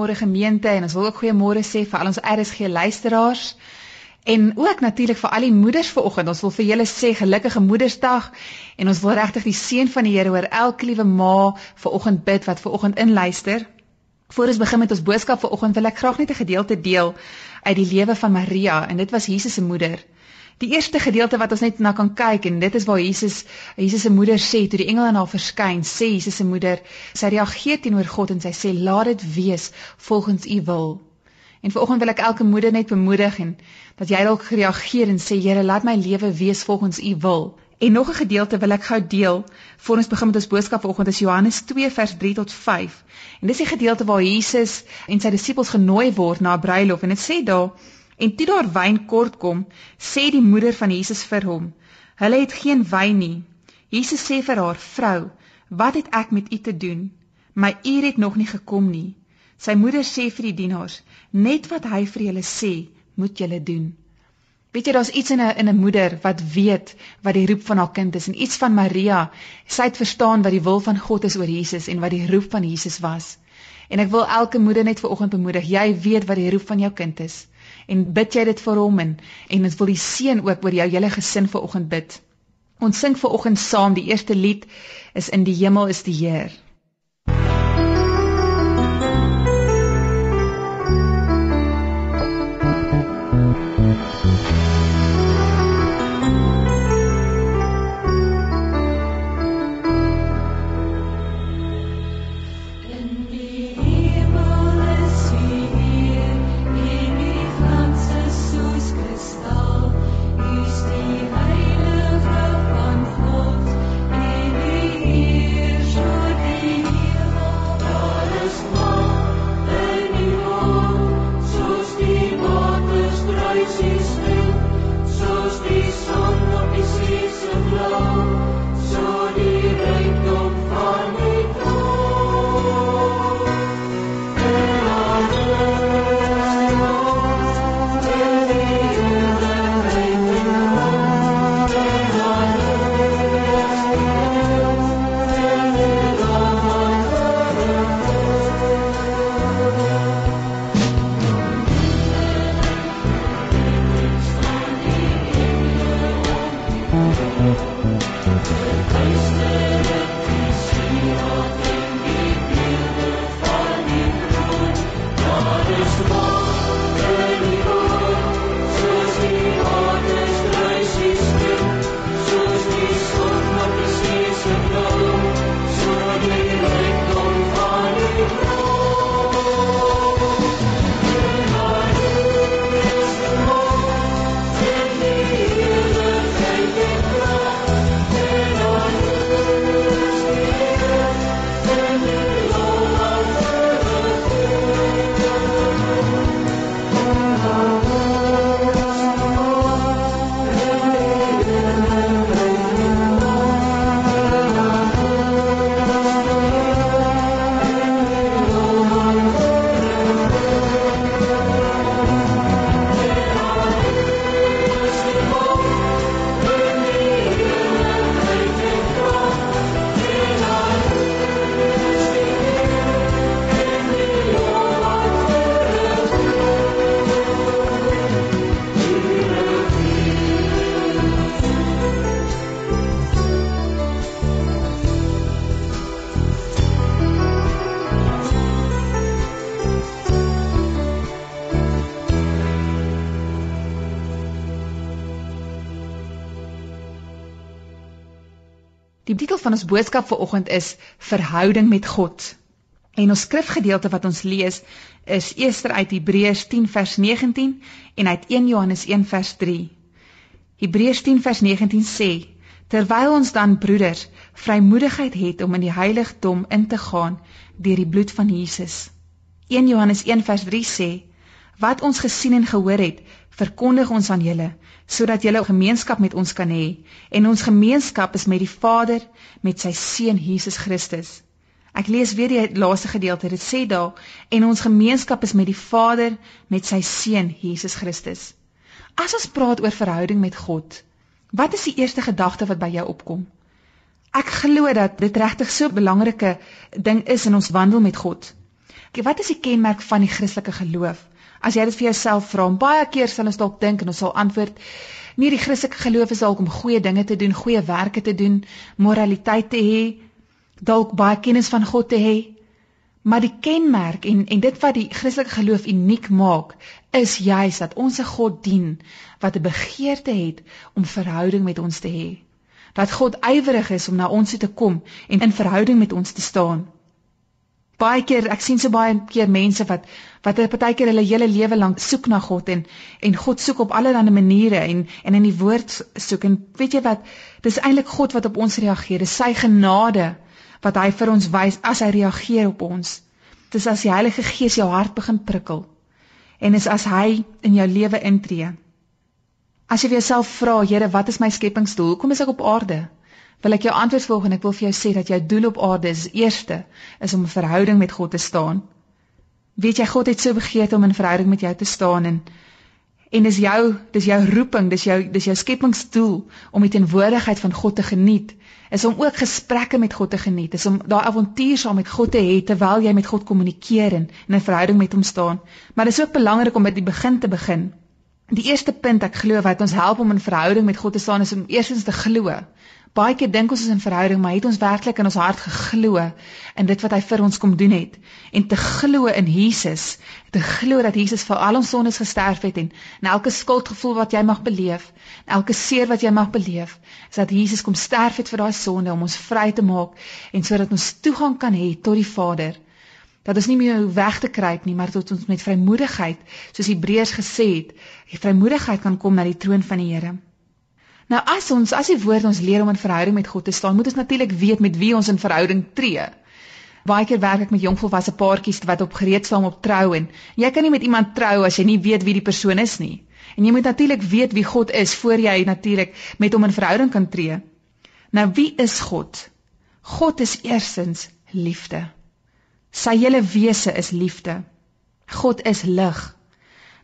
Goeiemôre gemeente en ons wil ook goeiemôre sê vir al ons RSG luisteraars. En ook natuurlik vir al die moeders vanoggend. Ons wil vir julle sê gelukkige Moedersdag en ons wil regtig die seën van die Here oor elke liewe ma vanoggend bid wat vanoggend inluister. Voor ons begin met ons boodskap vanoggend wil ek graag net 'n gedeelte deel uit die lewe van Maria en dit was Jesus se moeder. Die eerste gedeelte wat ons net na kan kyk en dit is waar Jesus Jesus se moeder sê toe die engel aan haar verskyn, sê Jesus se moeder, sy reageer teenoor God en sy sê laat dit wees volgens u wil. En vanoggend wil ek elke moeder net bemoedig en dat jy dalk reageer en sê Here, laat my lewe wees volgens u wil. En nog 'n gedeelte wil ek gou deel voor ons begin met ons boodskap vanoggend is Johannes 2 vers 3 tot 5. En dis die gedeelte waar Jesus en sy disippels genooi word na 'n bruilof en dit sê daar En toe daar wyn kort kom, sê die moeder van Jesus vir hom: "Hulle het geen wyn nie." Jesus sê vir haar: "Vrou, wat het ek met u te doen? My uur het nog nie gekom nie." Sy moeder sê vir die dienaars: "Net wat hy vir julle sê, moet julle doen." Weet jy daar's iets in 'n in 'n moeder wat weet wat die roep van haar kind is en iets van Maria, sy het verstaan wat die wil van God is oor Jesus en wat die roep van Jesus was. En ek wil elke moeder net vanoggend bemoedig, jy weet wat die roep van jou kind is en bid jy dit vir hom en en ons wil die seën ook oor jou hele gesin vanoggend bid. Ons sing vanoggend saam die eerste lied is in die hemel is die Heer. Van ons boodskap vir oggend is verhouding met God. En ons skrifgedeelte wat ons lees is eerster uit Hebreërs 10 vers 19 en uit 1 Johannes 1 vers 3. Hebreërs 10 vers 19 sê: Terwyl ons dan broeders vrymoedigheid het om in die heiligdom in te gaan deur die bloed van Jesus. 1 Johannes 1 vers 3 sê: Wat ons gesien en gehoor het, verkondig ons aan julle sodat julle gemeenskap met ons kan hê en ons gemeenskap is met die Vader met sy seun Jesus Christus. Ek lees weer die laaste gedeelte. Dit sê daar en ons gemeenskap is met die Vader met sy seun Jesus Christus. As ons praat oor verhouding met God, wat is die eerste gedagte wat by jou opkom? Ek glo dat dit regtig so 'n belangrike ding is in ons wandel met God. Wat is die kenmerk van die Christelike geloof? As jy dit vir jouself vra, baie keer sal ons dalk dink en ons sal antwoord Nee, die Christelike geloof is dalk om goeie dinge te doen, goeie werke te doen, moraliteit te hê, dalk baie kennis van God te hê. Maar die kenmerk en en dit wat die Christelike geloof uniek maak, is juis dat ons 'n God dien wat 'n begeerte het om verhouding met ons te hê. Dat God ywerig is om na ons toe te kom en in verhouding met ons te staan baie keer ek sien so baie keer mense wat wat hulle partykeer hulle hele lewe lank soek na God en en God soek op allerlei maniere en en in die woord soek en weet jy wat dis eintlik God wat op ons reageer dis sy genade wat hy vir ons wys as hy reageer op ons. Dis as die Heilige Gees jou hart begin prikkel en is as hy in jou lewe intree. As jy vir jouself vra Here wat is my skepingsdoel? Hoekom is ek op aarde wil ek jou antwoord volg en ek wil vir jou sê dat jou doel op aarde is eerste is om 'n verhouding met God te staan. Weet jy God het so begeerte om in verhouding met jou te staan en en dis jou dis jou roeping, dis jou dis jou skepingsdoel om die teenwoordigheid van God te geniet. Is om ook gesprekke met God te geniet, is om daai avontuur saam met God te hê terwyl jy met God kommunikeer en in 'n verhouding met hom staan. Maar dis ook belangrik om by die begin te begin. Die eerste punt ek glo wat ons help om in verhouding met God te staan is om eerstens te glo Baie keer dink ons is in verhouding, maar het ons werklik in ons hart geglo in dit wat hy vir ons kom doen het en te glo in Jesus, te glo dat Jesus vir al ons sondes gesterf het en en elke skuldgevoel wat jy mag beleef, elke seer wat jy mag beleef, is dat Jesus kom sterf het vir daai sonde om ons vry te maak en sodat ons toegang kan hê tot die Vader. Dat ons nie meer weg te kruip nie, maar tot ons met vrymoedigheid, soos Hebreërs gesê het, vrymoedigheid kan kom na die troon van die Here. Nou as ons as die woord ons leer om in verhouding met God te staan, moet ons natuurlik weet met wie ons in verhouding tree. Baie keer werk ek met jongvolwasse paartjies wat op gereedsaam op trou en jy kan nie met iemand trou as jy nie weet wie die persoon is nie. En jy moet natuurlik weet wie God is voor jy natuurlik met hom in verhouding kan tree. Nou wie is God? God is eersins liefde. Sy hele wese is liefde. God is lig.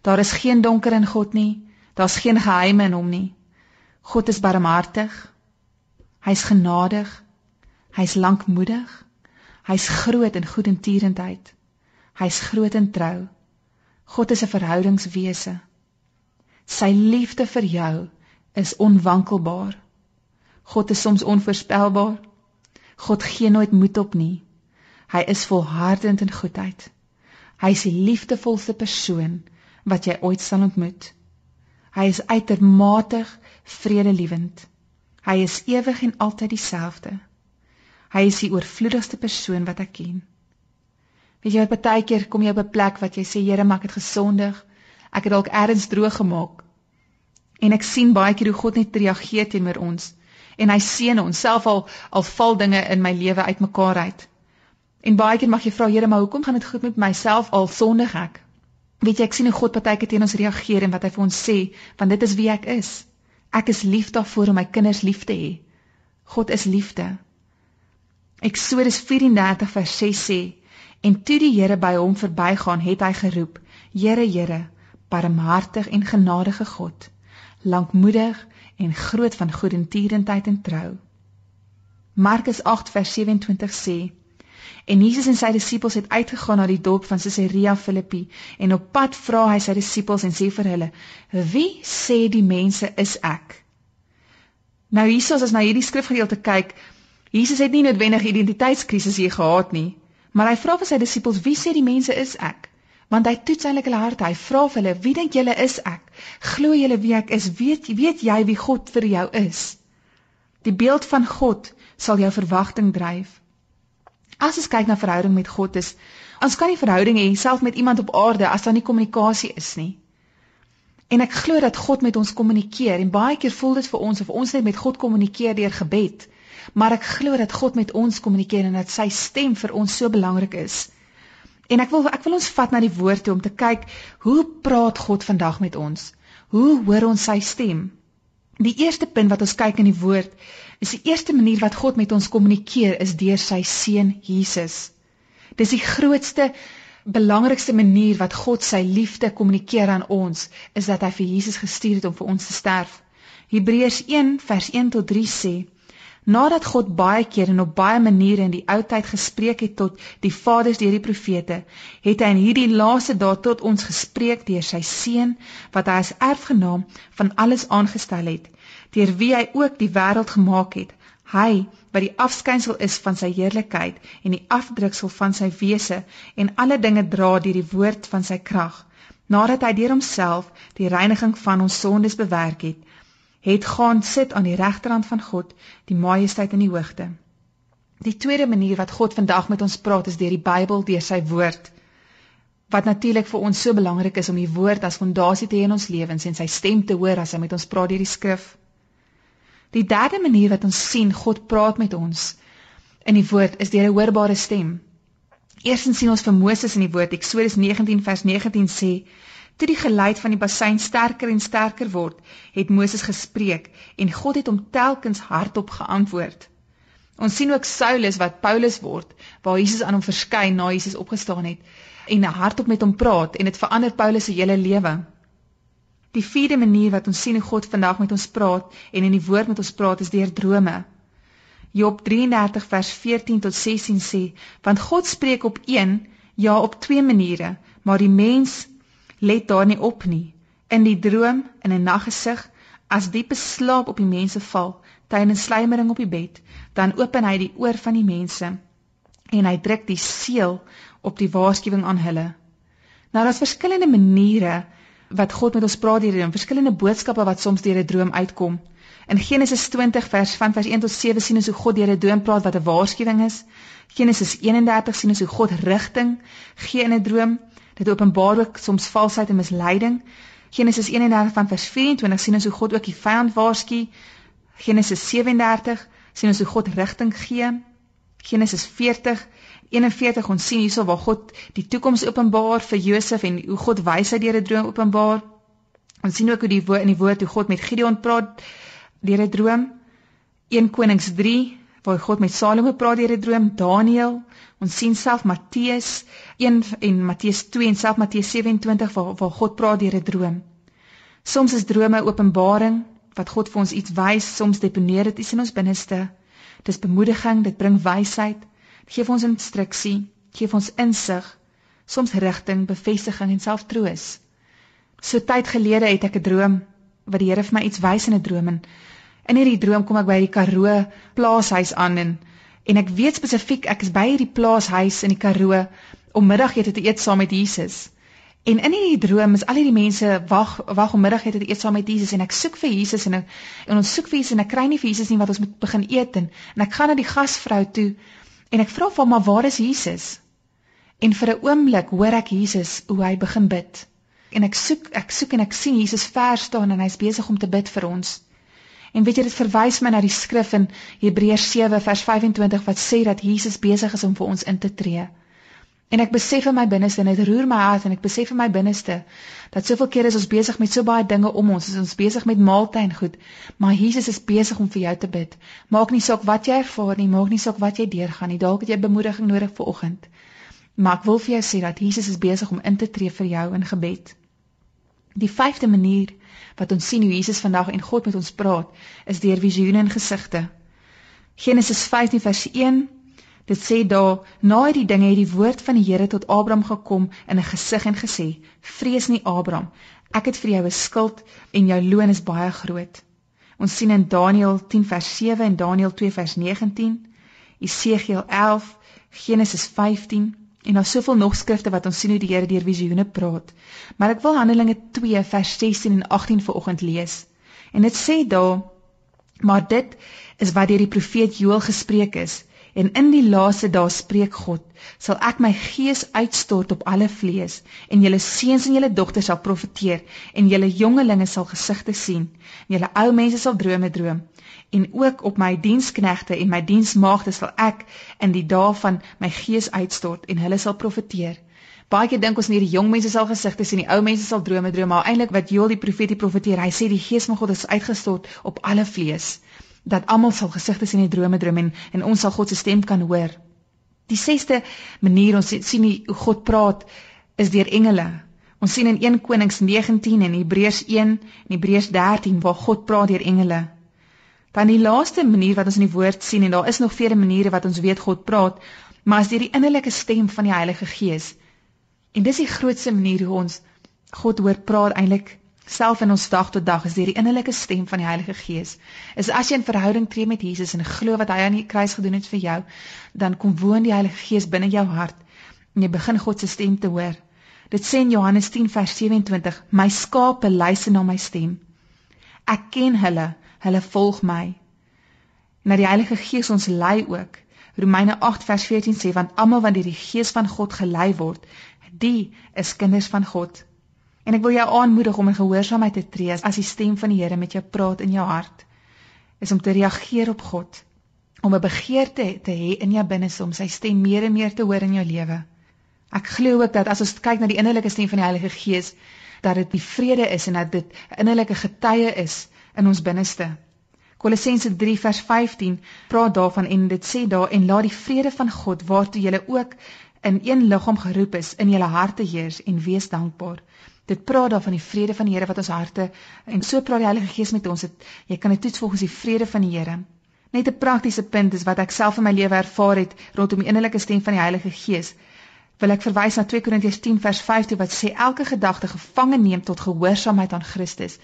Daar is geen donker in God nie. Daar's geen geheime in hom nie. God is barmhartig. Hy's genadig. Hy's lankmoedig. Hy's groot in goedertierendheid. Hy's groot in trou. God is 'n verhoudingswese. Sy liefde vir jou is onwankelbaar. God is soms onvoorspelbaar. God gee nooit moed op nie. Hy is volhardend in goedheid. Hy is die liefdevolste persoon wat jy ooit sal ontmoet. Hy is uitermate vredelewend. Hy is ewig en altyd dieselfde. Hy is die oorvloedigste persoon wat ek ken. Weet jy wat baie keer kom jy op 'n plek wat jy sê Here, maak dit gesondig. Ek het dalk ergens droog gemaak. En ek sien baie keer hoe God net reageer teenoor ons en hy seën ons self al al val dinge in my lewe uitmekaar uit. En baie keer mag jy vra Here, maar hoekom gaan dit goed met myself al sondig ek? Weet jy, ek sien hoe God partyke teen ons reageer en wat hy vir ons sê, want dit is wie ek is. Ek is lief daarvoor om my kinders lief te hê. God is liefde. Eksodus 34 vers 6 sê: En toe die Here by hom verbygaan, het hy geroep: Here, Here, barmhartig en genadige God, lankmoedig en groot van goedertierendheid en trou. Markus 8 vers 27 sê: En Jesus en sy disippels het uitgegaan na die dorp van Caesarea Philippi en op pad vra hy sy disippels en sê vir hulle: "Wie sê die mense is ek?" Nou hiersoos as na hierdie skrifgedeelte kyk, Jesus het nie noodwendig identiteitskrisis hier gehad nie, maar hy vra vir sy disippels: "Wie sê die mense is ek?" Want hy toets eintlik hulle harte. Hy vra vir hulle: "Wie dink julle is ek? Glo julle wie ek is? Weet weet jy wie God vir jou is?" Die beeld van God sal jou verwagting dryf. As ons kyk na verhouding met God is ons kan nie verhouding hê self met iemand op aarde as daar nie kommunikasie is nie. En ek glo dat God met ons kommunikeer en baie keer voel dit vir ons of ons net met God kommunikeer deur gebed. Maar ek glo dat God met ons kommunikeer en dat sy stem vir ons so belangrik is. En ek wil ek wil ons vat na die woord toe om te kyk hoe praat God vandag met ons? Hoe hoor ons sy stem? Die eerste punt wat ons kyk in die woord is die eerste manier wat God met ons kommunikeer is deur sy seun Jesus. Dis die grootste belangrikste manier wat God sy liefde kommunikeer aan ons is dat hy vir Jesus gestuur het om vir ons te sterf. Hebreërs 1 vers 1 tot 3 sê: Nadat God baie keer en op baie maniere in die ou tyd gespreek het tot die vaders deur die profete, het hy in hierdie laaste dae tot ons gespreek deur sy seun wat hy as erfgenaam van alles aangestel het, deur wie hy ook die wêreld gemaak het. Hy wat die afskynsel is van sy heerlikheid en die afdruksel van sy wese en alle dinge dra deur die woord van sy krag. Nadat hy deur homself die reiniging van ons sondes bewerk het, het gaan sit aan die regterhand van God, die majesteit in die hoogte. Die tweede manier wat God vandag met ons praat is deur die Bybel, deur sy woord. Wat natuurlik vir ons so belangrik is om die woord as fondasie te hê in ons lewens en sy stem te hoor as hy met ons praat deur die skrif. Die derde manier wat ons sien God praat met ons in die woord is deur 'n hoorbare stem. Eerstens sien ons vir Moses in die woord Eksodus 19 vers 19 sê Toe die geluid van die bassein sterker en sterker word, het Moses gespreek en God het hom telkens hardop geantwoord. Ons sien ook Saulus wat Paulus word, waar Jesus aan hom verskyn na Jesus opgestaan het en hardop met hom praat en dit verander Paulus se hele lewe. Die vierde manier wat ons sien hoe God vandag met ons praat en in die woord met ons praat is deur drome. Job 33 vers 14 tot 16 sê: "Want God spreek op een, ja op twee maniere, maar die mens let daar nie op nie. In die droom, in 'n naggesig, as diepe slaap op die mense val, tydens slymering op die bed, dan open hy die oor van die mense en hy druk die seël op die waarskuwing aan hulle. Nou daar's verskillende maniere wat God met ons praat hierdie, verskillende boodskappe wat soms deur 'n droom uitkom. In Genesis 20 vers van vers 1 tot 7 sien ons hoe God deur 'n droom praat wat 'n waarskuwing is. Genesis 31 sien ons hoe God rigting gee in 'n droom. Dit openbaar ook soms valsheid en misleiding. Genesis 31 van vers 24 sien ons hoe God ook die vyand waarsku. Genesis 37 sien ons hoe God rigting gee. Genesis 40 41 ons sien hierso waar God die toekoms openbaar vir Josef en hoe God wysheid deur 'n droom openbaar. Ons sien ook hoe die woord in die woord hoe God met Gideon praat deur 'n droom. 1 Konings 3 waar God met Salomo praat deur 'n droom. Daniël Ons sien self Matteus 1 en Matteus 2 en self Matteus 27 waar, waar God praat deur 'n droom. Soms is drome openbaring wat God vir ons iets wys, soms deponeer dit iets in ons binneste. Dis bemoediging, dit bring wysheid, dit gee vir ons instruksie, gee vir ons insig, soms rigting, bevestiging en self troos. So tyd gelede het ek 'n droom wat die Here vir my iets wys in 'n droom en in hierdie droom kom ek by die Karoo plaashuis aan en En ek weet spesifiek ek is by hierdie plaashuis in die Karoo om middagete te eet saam met Jesus. En in hierdie droom is al hierdie mense wag wag om middagete te eet saam met Jesus en ek soek vir Jesus en ek, en ons soek vir Jesus en ek kry nie vir Jesus nie wat ons moet begin eet en, en ek gaan na die gasvrou toe en ek vra vir hom maar waar is Jesus? En vir 'n oomblik hoor ek Jesus hoe hy begin bid. En ek soek ek soek en ek sien Jesus ver staan en hy's besig om te bid vir ons. En weet jy dit verwys my na die skrif in Hebreërs 7 vers 25 wat sê dat Jesus besig is om vir ons in te tree. En ek besef in my binneste en dit roer my hart en ek besef in my binneste dat soveel kere is ons besig met so baie dinge om ons, is ons besig met maaltyd en goed, maar Jesus is besig om vir jou te bid. Maak nie saak wat jy ervaar nie, maak nie saak wat jy deurgaan nie. Dalk het jy bemoediging nodig vir oggend. Maar ek wil vir jou sê dat Jesus is besig om in te tree vir jou in gebed. Die vyfde manier wat ons sien hoe Jesus vandag en God met ons praat, is deur visioene en gesigte. Genesis 15 vers 1 Dit sê daar na hierdie dinge het die woord van die Here tot Abraham gekom in 'n gesig en gesê: "Vrees nie Abraham, ek het vir jou 'n skild en jou loon is baie groot." Ons sien in Daniël 10 vers 7 en Daniël 2 vers 19, Esegiel 11, Genesis 15 En daar's soveel nog skrifte wat ons sien hoe die Here deur visioene praat. Maar ek wil Handelinge 2 vers 16 en 18 vanoggend lees. En dit sê daar: Maar dit is wat deur die profeet Joël gespreek is. En in die laaste dae spreek God, sal ek my gees uitstort op alle vlees en julle seuns en julle dogters sal profeteer en julle jongelinge sal gesigte sien en julle ou mense sal drome droom en ook op my diensknegte en my diensmaagde sal ek in die dae van my gees uitstort en hulle sal profeteer. Baie keer dink ons net die jong mense sal gesigte sien, die ou mense sal drome droom, maar eintlik wat Joël die profeet die profeteer, hy sê die gees van God is uitgestort op alle vlees dat almal sal gesigte sien en drome droom en en ons sal God se stem kan hoor. Die sesde manier ons sien hoe God praat is deur engele. Ons sien in 1 Konings 19 en Hebreërs 1 en Hebreërs 13 waar God praat deur engele. Dan die laaste manier wat ons in die woord sien en daar is nog vele maniere wat ons weet God praat, maar as deur die innerlike stem van die Heilige Gees. En dis die grootste manier hoe ons God hoor praat eintlik self in ons dag tot dag is deur die innerlike stem van die Heilige Gees. Is as jy 'n verhouding tree met Jesus en glo wat hy aan die kruis gedoen het vir jou, dan kom woon die Heilige Gees binne jou hart en jy begin God se stem te hoor. Dit sê in Johannes 10 vers 27: My skape luister na my stem. Ek ken hulle, hulle volg my. Na die Heilige Gees ons lei ook. Romeine 8 vers 14 sê want almal wat deur die Gees van God gelei word, die is kinders van God. En ek wil jou aanmoedig om in gehoorsaamheid te tree as die stem van die Here met jou praat in jou hart. Is om te reageer op God, om 'n begeerte te hê in jou binneste om sy stem meer en meer te hoor in jou lewe. Ek glo ook dat as ons kyk na die innerlike stem van die Heilige Gees, dat dit die vrede is en dat dit 'n innerlike getuie is in ons binneste. Kolossense 3 vers 15 praat daarvan en dit sê daar en laat die vrede van God waartoe julle ook in een liggaam geroep is in julle harte heers en wees dankbaar. Dit praat daar van die vrede van die Here wat ons harte en so praat die Heilige Gees met ons. Het, jy kan dit toets volgens die vrede van die Here. Net 'n praktiese punt is wat ek self in my lewe ervaar het rondom die innerlike stem van die Heilige Gees wil ek verwys na 2 Korintiërs 10 vers 15 wat sê elke gedagte gevange neem tot gehoorsaamheid aan Christus.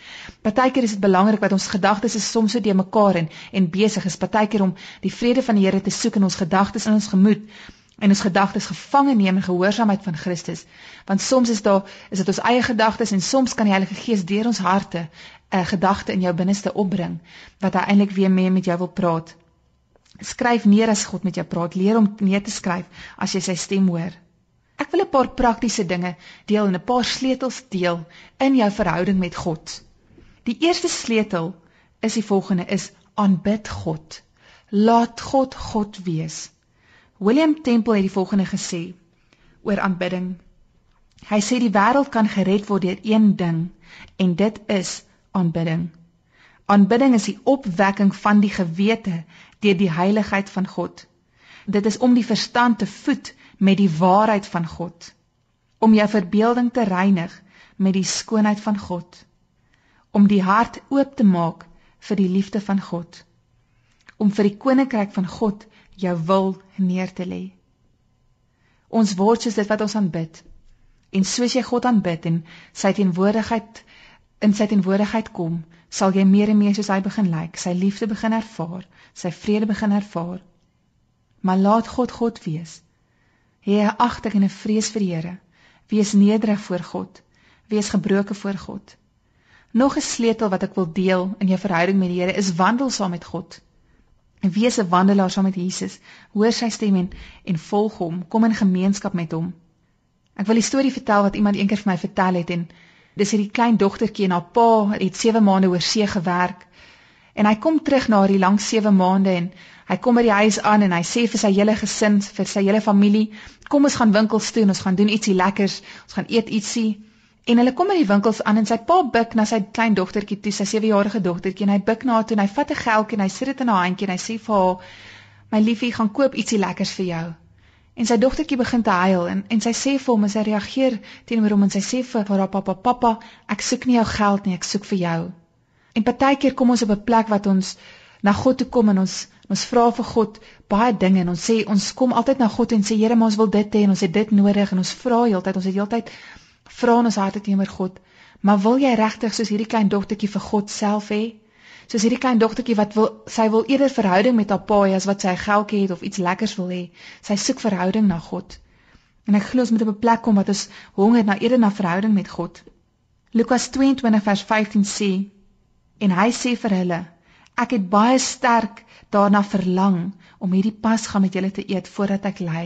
Partykeer is dit belangrik dat ons gedagtes is soms so de mekaar en en besig is partykeer om die vrede van die Here te soek in ons gedagtes in ons gemoed en ons gedagtes gevange neem in gehoorsaamheid van Christus. Want soms is daar is dit ons eie gedagtes en soms kan die Heilige Gees deur ons harte 'n gedagte in jou binneste opbring wat hy eintlik weer mee met jou wil praat. Skryf neer as God met jou praat. Leer om neer te skryf as jy sy stem hoor. Ek wil 'n paar praktiese dinge deel en 'n paar sleutels deel in jou verhouding met God. Die eerste sleutel is die volgende is aanbid God. Laat God God wees. William Temple het die volgende gesê oor aanbidding. Hy sê die wêreld kan gered word deur een ding en dit is aanbidding. Aanbidding is die opwekking van die gewete deur die heiligheid van God. Dit is om die verstand te voed met die waarheid van God, om jou verbeelding te reinig met die skoonheid van God, om die hart oop te maak vir die liefde van God, om vir die koninkryk van God jou wil neer te lê. Ons word soos dit wat ons aanbid. En soos jy God aanbid en sy teenwoordigheid in sy teenwoordigheid kom, sal jy meer en meer soos hy begin lyk, sy liefde begin ervaar, sy vrede begin ervaar. Maar laat God God wees. Hê 'n agting en 'n vrees vir die Here. Wees nederig voor God. Wees gebroke voor God. Nog 'n sleutel wat ek wil deel in jou verhouding met die Here is wandel saam met God. Wees 'n wandelaar saam met Jesus. Hoor sy stem en, en volg hom. Kom in gemeenskap met hom. Ek wil 'n storie vertel wat iemand eendag vir my vertel het en dis hierdie klein dogtertjie en haar pa het 7 maande oor see gewerk. En hy kom terug na hierdie lang 7 maande en Hy kom by die huis aan en hy sê vir sy hele gesin, vir sy hele familie, kom ons gaan winkels toe en ons gaan doen ietsie lekkers, ons gaan eet ietsie. En hulle kom by die winkels aan en sy pa buik na sy klein dogtertjie toe, sy 7-jarige dogtertjie en hy buik na haar toe en hy vat 'n geldjie en hy sit dit in haar handjie en hy sê vir haar: "My liefie, gaan koop ietsie lekkers vir jou." En sy dogtertjie begin te huil en en sy sê vir hom en sy reageer teenoor hom en sy sê vir haar pappa: "Pappa, ek soek nie jou geld nie, ek soek vir jou." En partykeer kom ons op 'n plek wat ons na God toe kom en ons Ons vra vir God baie dinge en ons sê ons kom altyd na God en sê Here, maar ons wil dit hê en ons het dit nodig en ons vra heeltyd, ons het heeltyd vra in ons harte teenoor God. Maar wil jy regtig soos hierdie klein dogtertjie vir God self hê? Soos hierdie klein dogtertjie wat wil sy wil eerder verhouding met haar pa hê as wat sy geldjie het of iets lekkers wil hê. Sy soek verhouding na God. En ek glo ons moet op 'n plek kom wat ons honger na eerder na verhouding met God. Lukas 22 vers 15 sê en hy sê vir hulle Ek het baie sterk daarna verlang om hierdie pasga met julle te eet voordat ek ly.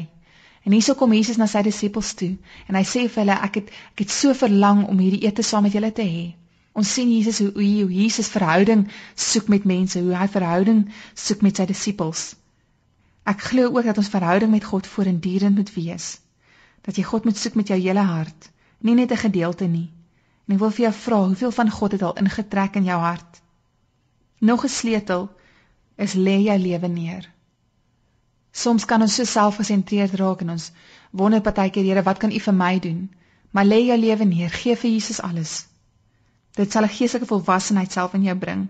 En hierso kom Jesus na sy disippels toe en hy sê vir hulle ek het ek het so verlang om hierdie ete saam met julle te hê. Ons sien Jesus hoe hoe Jesus verhouding soek met mense, hoe hy verhouding soek met sy disippels. Ek glo ook dat ons verhouding met God voortdurend moet wees. Dat jy God moet soek met jou hele hart, nie net 'n gedeelte nie. En ek wil vir jou vra, hoeveel van God het al ingetrek in jou hart? Nog 'n sleutel is lê jou lewe neer. Soms kan ons so selfgesentreerd raak en ons wonder partykeer Here, wat kan U vir my doen? Maar lê jou lewe neer, gee vir Jesus alles. Dit sal 'n geestelike volwassenheid self in jou bring.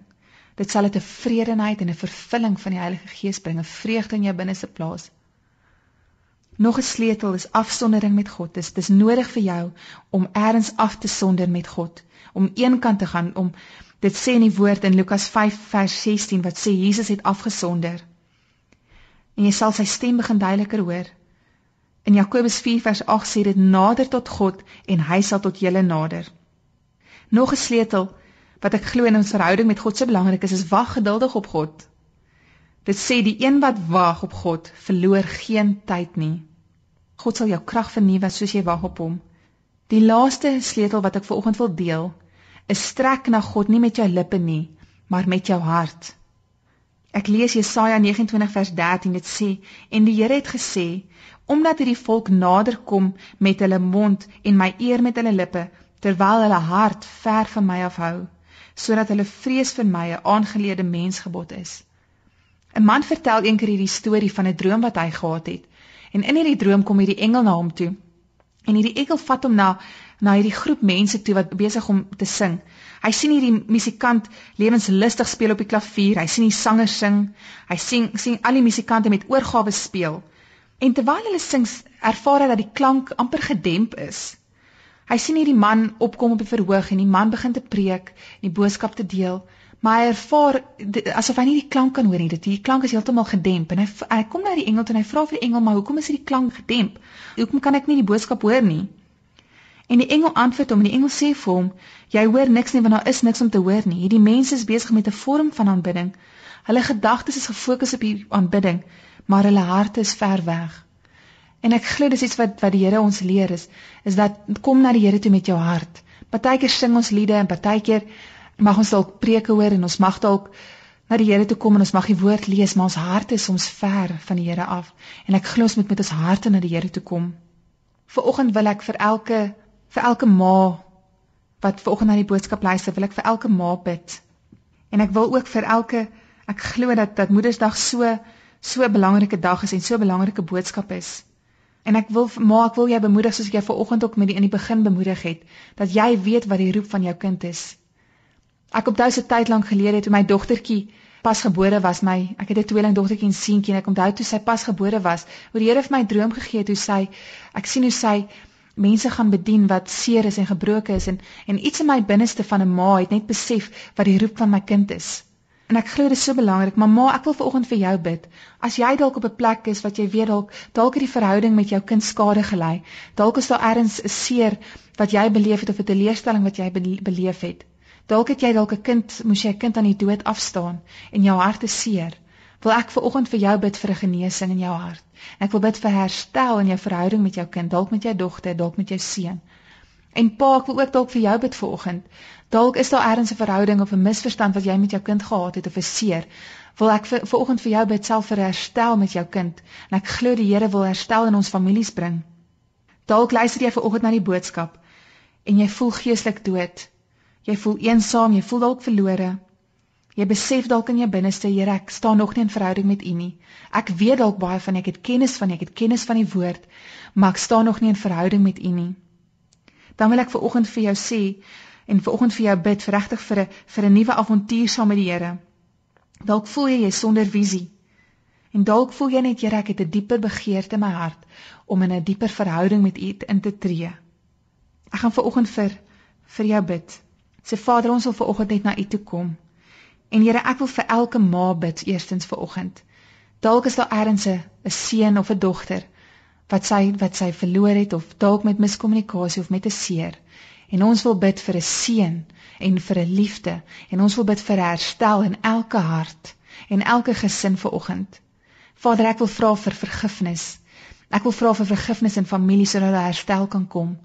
Dit sal 'n tevredenheid en 'n vervulling van die Heilige Gees bring, 'n vreugde in jou binneste plaas. Nog 'n sleutel is afsondering met God. Dis dis nodig vir jou om eers af te sonder met God, om eenkant te gaan om dit sê in die woord in Lukas 5 vers 16 wat sê Jesus het afgesonder. En jy sal sy stem begin duideliker hoor. In Jakobus 4 vers 8 sê dit nader tot God en hy sal tot julle nader. Nog 'n sleutel wat ek glo in ons verhouding met God so belangrik is, is wag geduldig op God. Dit sê die een wat wag op God, verloor geen tyd nie. God sal jou krag vernuwe soos jy wag op hom. Die laaste sleutel wat ek veraloggend wil deel, is strek na God nie met jou lippe nie, maar met jou hart. Ek lees Jesaja 29 vers 13 dit sê en die Here het gesê omdat hierdie volk nader kom met hulle mond en my eer met hulle lippe terwyl hulle hart ver van my afhou sodat hulle vrees vir my 'n aangeleede mensgebod is. 'n Man vertel eendag hierdie storie van 'n droom wat hy gehad het en in hierdie droom kom hierdie engel na hom toe en hierdie engel vat hom na na hierdie groep mense toe wat besig om te sing. Hy sien hierdie musikant lewenslustig speel op die klavier. Hy sien die sanger sing. Hy sien sien al die musikante met oorgawe speel. En terwyl hulle sing, ervaar hy dat die klank amper gedemp is. Hy sien hierdie man opkom op die verhoog en die man begin te preek en die boodskap te deel, maar hy ervaar asof hy nie die klank kan hoor nie. Dit die klank is heeltemal gedemp en hy hy kom na die engel en hy vra vir die engel, "Maar hoekom is hierdie klank gedemp? Hoekom kan ek nie die boodskap hoor nie?" En die engel antwoord hom en die engel sê vir hom: "Jy hoor niks nie want daar is niks om te hoor nie. Hierdie mense is besig met 'n vorm van aanbidding. Hulle gedagtes is gefokus op die aanbidding, maar hulle harte is ver weg." En ek glo dis iets wat wat die Here ons leer is, is dat kom na die Here toe met jou hart. Partykeer sing ons liede en partykeer mag ons dalk preke hoor en ons mag dalk na die Here toe kom en ons mag die woord lees, maar ons harte is soms ver van die Here af. En ek glo ons moet met ons harte na die Here toe kom. Vanoggend wil ek vir elke vir elke ma wat vanoggend na die boodskap luister, wil ek vir elke ma bid. En ek wil ook vir elke ek glo dat dat Moedersdag so so 'n belangrike dag is en so 'n belangrike boodskap is. En ek wil ma, ek wil jou bemoedig soos ek jou vanoggend ook met die in die begin bemoedig het, dat jy weet wat die roep van jou kind is. Ek op duisend tyd lank gelede toe my dogtertjie pas gebore was, my ek het 'n tweelingdogtertjie en seentjie en ek onthou toe sy pas gebore was, hoe die Here vir my droom gegee het hoe sy ek sien hoe sy mense gaan bedien wat seer is en gebroken is en en iets in my binneste van 'n ma het net besef wat die roep van my kind is. En ek glo dit is so belangrik, maar ma, ek wil vanoggend vir jou bid. As jy dalk op 'n plek is wat jy weet dalk dalk het die verhouding met jou kind skade gelei. Dalk is daar ergens 'n seer wat jy beleef het of 'n teleurstelling wat jy beleef het. Dalk het jy dalk 'n kind, moes jy 'n kind aan die dood afstaan en jou hart is seer wil ek ver oggend vir jou bid vir 'n genesing in jou hart. Ek wil bid vir herstel in jou verhouding met jou kind, dalk met jou dogter, dalk met jou seun. En pa, ek wil ook dalk vir jou bid ver oggend. Dalk is daar ergens 'n verhouding of 'n misverstand wat jy met jou kind gehad het of 'n seer. Wil ek vir ver oggend vir jou bid self vir herstel met jou kind. En ek glo die Here wil herstel in ons families bring. Dalk luister jy ver oggend na die boodskap en jy voel geestelik dood. Jy voel eensaam, jy voel dalk verlore. Jy besef dalk in jou binneste, Here, ek staan nog nie in verhouding met U nie. Ek weet dalk baie van ek het kennis van ek het kennis van die woord, maar ek staan nog nie in verhouding met U nie. Dan wil ek ver oggend vir jou sê en ver oggend vir jou bid vir regtig vir 'n vir 'n nuwe avontuur saam met die Here. Dalk voel jy jy sonder visie. En dalk voel jy net, Here, ek het 'n dieper begeerte in my hart om in 'n dieper verhouding met U in te tree. Ek gaan ver oggend vir vir jou bid. Sê Vader, ons wil ver oggend net na U toe kom. En Here, ek wil vir elke ma bid eerstens vir oggend. Dalk is daar ergens 'n seun of 'n dogter wat sy wat sy verloor het of dalk met miskommunikasie of met 'n seer. En ons wil bid vir 'n seën en vir 'n liefde en ons wil bid vir herstel in elke hart en elke gesin vir oggend. Vader, ek wil vra vir vergifnis. Ek wil vra vir vergifnis in families sodat daar herstel kan kom.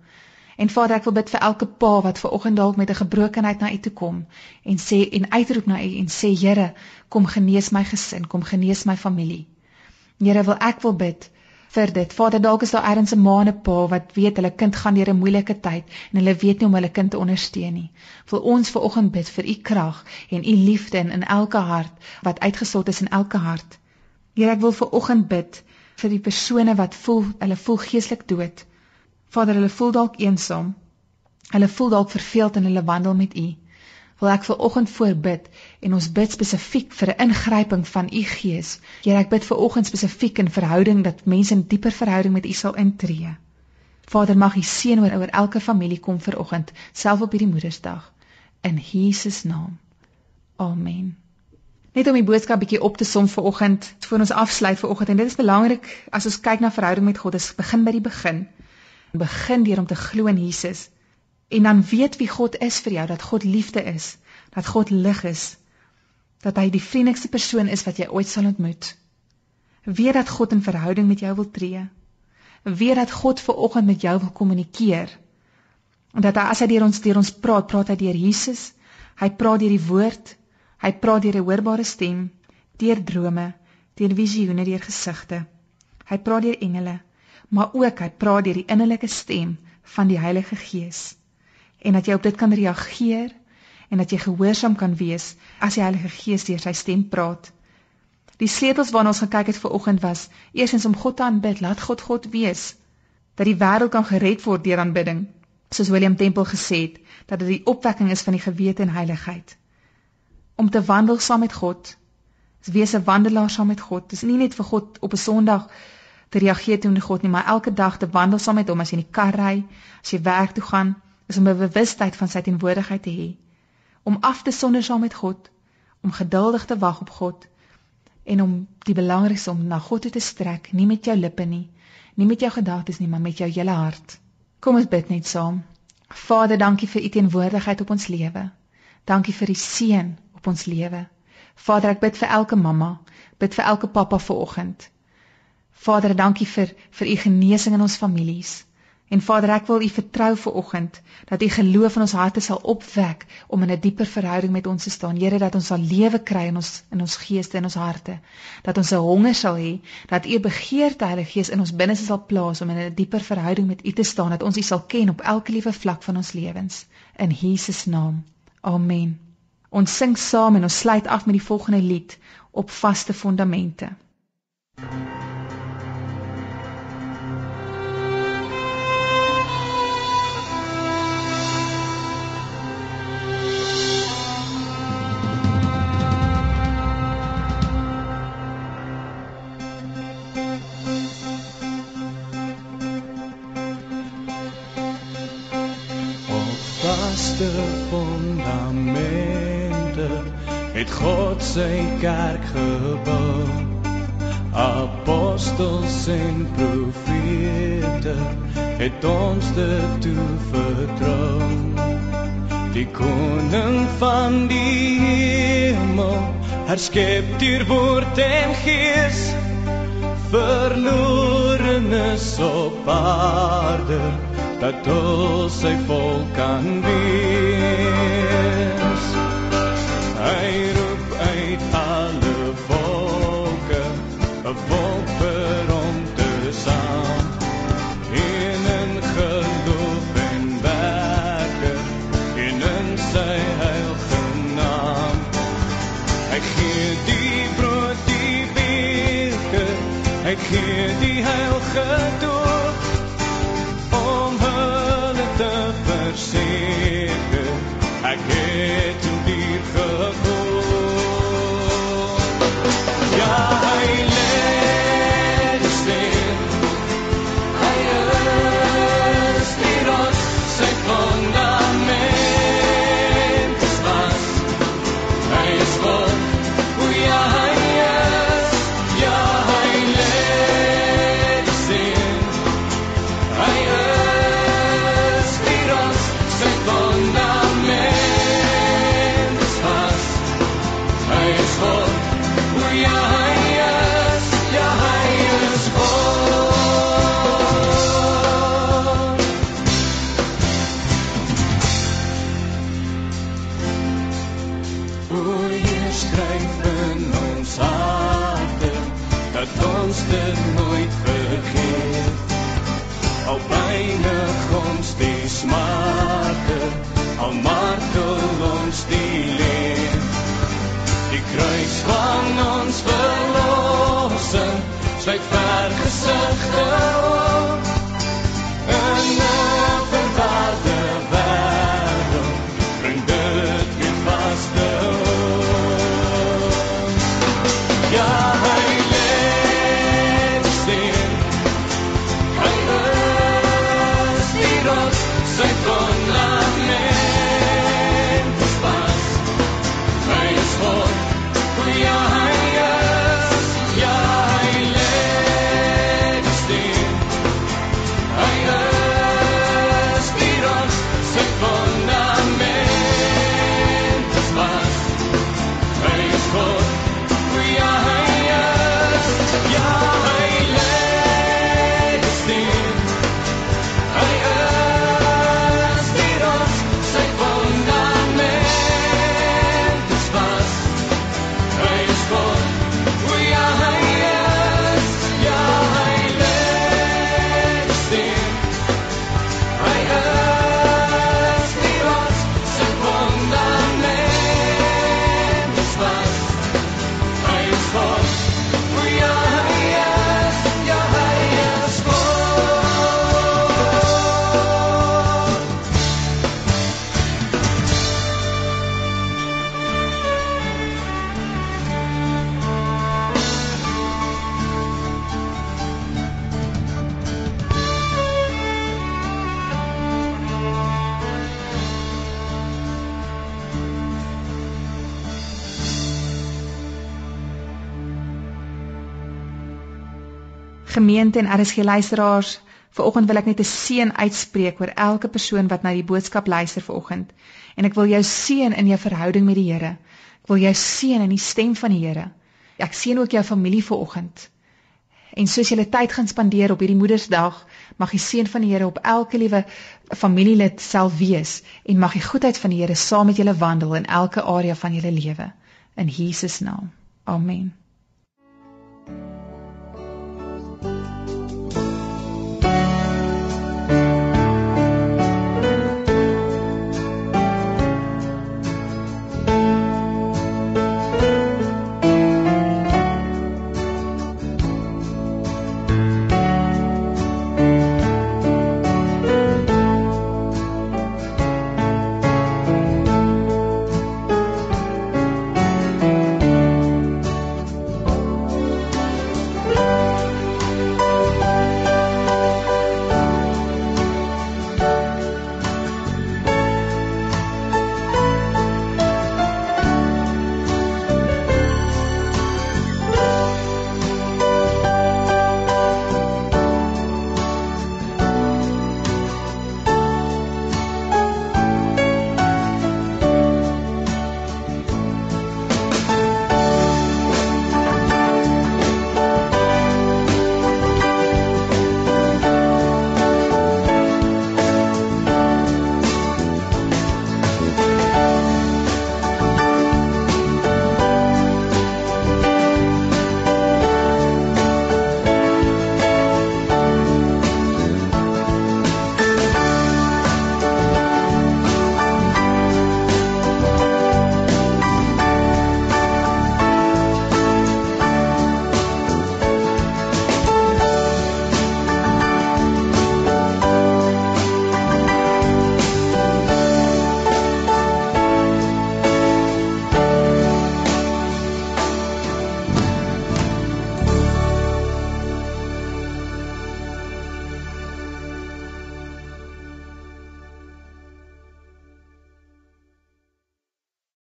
En Vader, ek wil bid vir elke pa wat ver oggend dalk met 'n gebrokenheid na U toe kom en sê en uitroep na U en sê Here, kom genees my gesin, kom genees my familie. Here, wil ek wil bid vir dit. Vader, dalk is daar ergens 'n ma en 'n pa wat weet hulle kind gaan deur 'n moeilike tyd en hulle weet nie hoe om hulle kind te ondersteun nie. Wil ons ver oggend bid vir U krag en U liefde in, in elke hart wat uitgesort is in elke hart. Here, ek wil ver oggend bid vir die persone wat voel hulle voel geestelik dood. Vader, hulle voel dalk eensaam. Hulle voel dalk verveeld in hulle wandel met U. wil ek vir oggend voorbid en ons bid spesifiek vir 'n ingryping van u Gees. Here, ek bid vir oggend spesifiek in verhouding dat mense in dieper verhouding met u sal intree. Vader, mag u seën oor oor elke familie kom vir oggend, self op hierdie Moedersdag in Jesus naam. Amen. Net om die boodskap bietjie op te som vir oggend, voor ons afsluit vir oggend en dit is belangrik as ons kyk na verhouding met God, is begin by die begin. Begin deur om te glo in Jesus en dan weet wie God is vir jou, dat God liefde is, dat God lig is, dat hy die vriendelikste persoon is wat jy ooit sal ontmoet. Weet dat God in verhouding met jou wil tree. Weet dat God ver oggend met jou wil kommunikeer. En dat hy, as hy deur ons deur ons praat, praat hy deur Jesus. Hy praat deur die woord. Hy praat deur 'n hoorbare stem, deur drome, deur visioene, deur gesigte. Hy praat deur engele, maar ook hy praat deur die innerlike stem van die Heilige Gees en dat jy op dit kan reageer en dat jy gehoorsaam kan wees as die Heilige Gees deur sy stem praat. Die sleutels waarna ons gekyk het ver oggend was: eerstens om God te aanbid, laat God God wees, dat die wêreld kan gered word deur aanbidding, soos William Temple gesê het, dat dit die opwekking is van die gewete en heiligheid. Om te wandel saam met God, is wees 'n wandelaar saam met God. Dis nie net vir God op 'n Sondag te reageer teenoor God nie, maar elke dag te wandel saam met hom as jy in die kar ry, as jy werk toe gaan, is om 'n bewustheid van sy teenwoordigheid te hê, om af te sonder saam met God, om geduldig te wag op God en om die belangrikste om na God toe te strek, nie met jou lippe nie, nie met jou gedagtes nie, maar met jou hele hart. Kom ons bid net saam. Vader, dankie vir u teenwoordigheid op ons lewe. Dankie vir die seën op ons lewe. Vader, ek bid vir elke mamma, bid vir elke pappa vanoggend. Vader, dankie vir vir u genesing in ons families. En Vader, ek wil U vertrou vir oggend dat U geloof in ons harte sal opwek om in 'n dieper verhouding met ons te staan. Here, dat ons sal lewe kry in ons in ons geeste en ons harte. Dat ons 'n honger sal hê dat U begeerte Heilige Gees in ons binneste sal plaas om in 'n dieper verhouding met U te staan, dat ons U sal ken op elke liewe vlak van ons lewens. In Jesus naam. Amen. Ons sing saam en ons sluit af met die volgende lied op vaste fondamente. Thank you. God sy kerk gebou. Apostels en profete het ons dit toe vertrou die koning van die hemel herskep deur woord en gees verlorenes op aarde dat ons sy volk kan wees hy gee die heilige doop om hulle te verseker. Ek het Gemeente en RSG luisteraars, vanoggend wil ek net 'n seën uitspreek oor elke persoon wat na die boodskap luister vanoggend. En ek wil jou seën in jou verhouding met die Here. Ek wil jou seën in die stem van die Here. Ek seën ook jou familie vanoggend. En soos jy tyd gaan spandeer op hierdie Moedersdag, mag die seën van die Here op elke liewe familielid self wees en mag die goedheid van die Here saam met julle wandel in elke area van julle lewe in Jesus naam. Amen.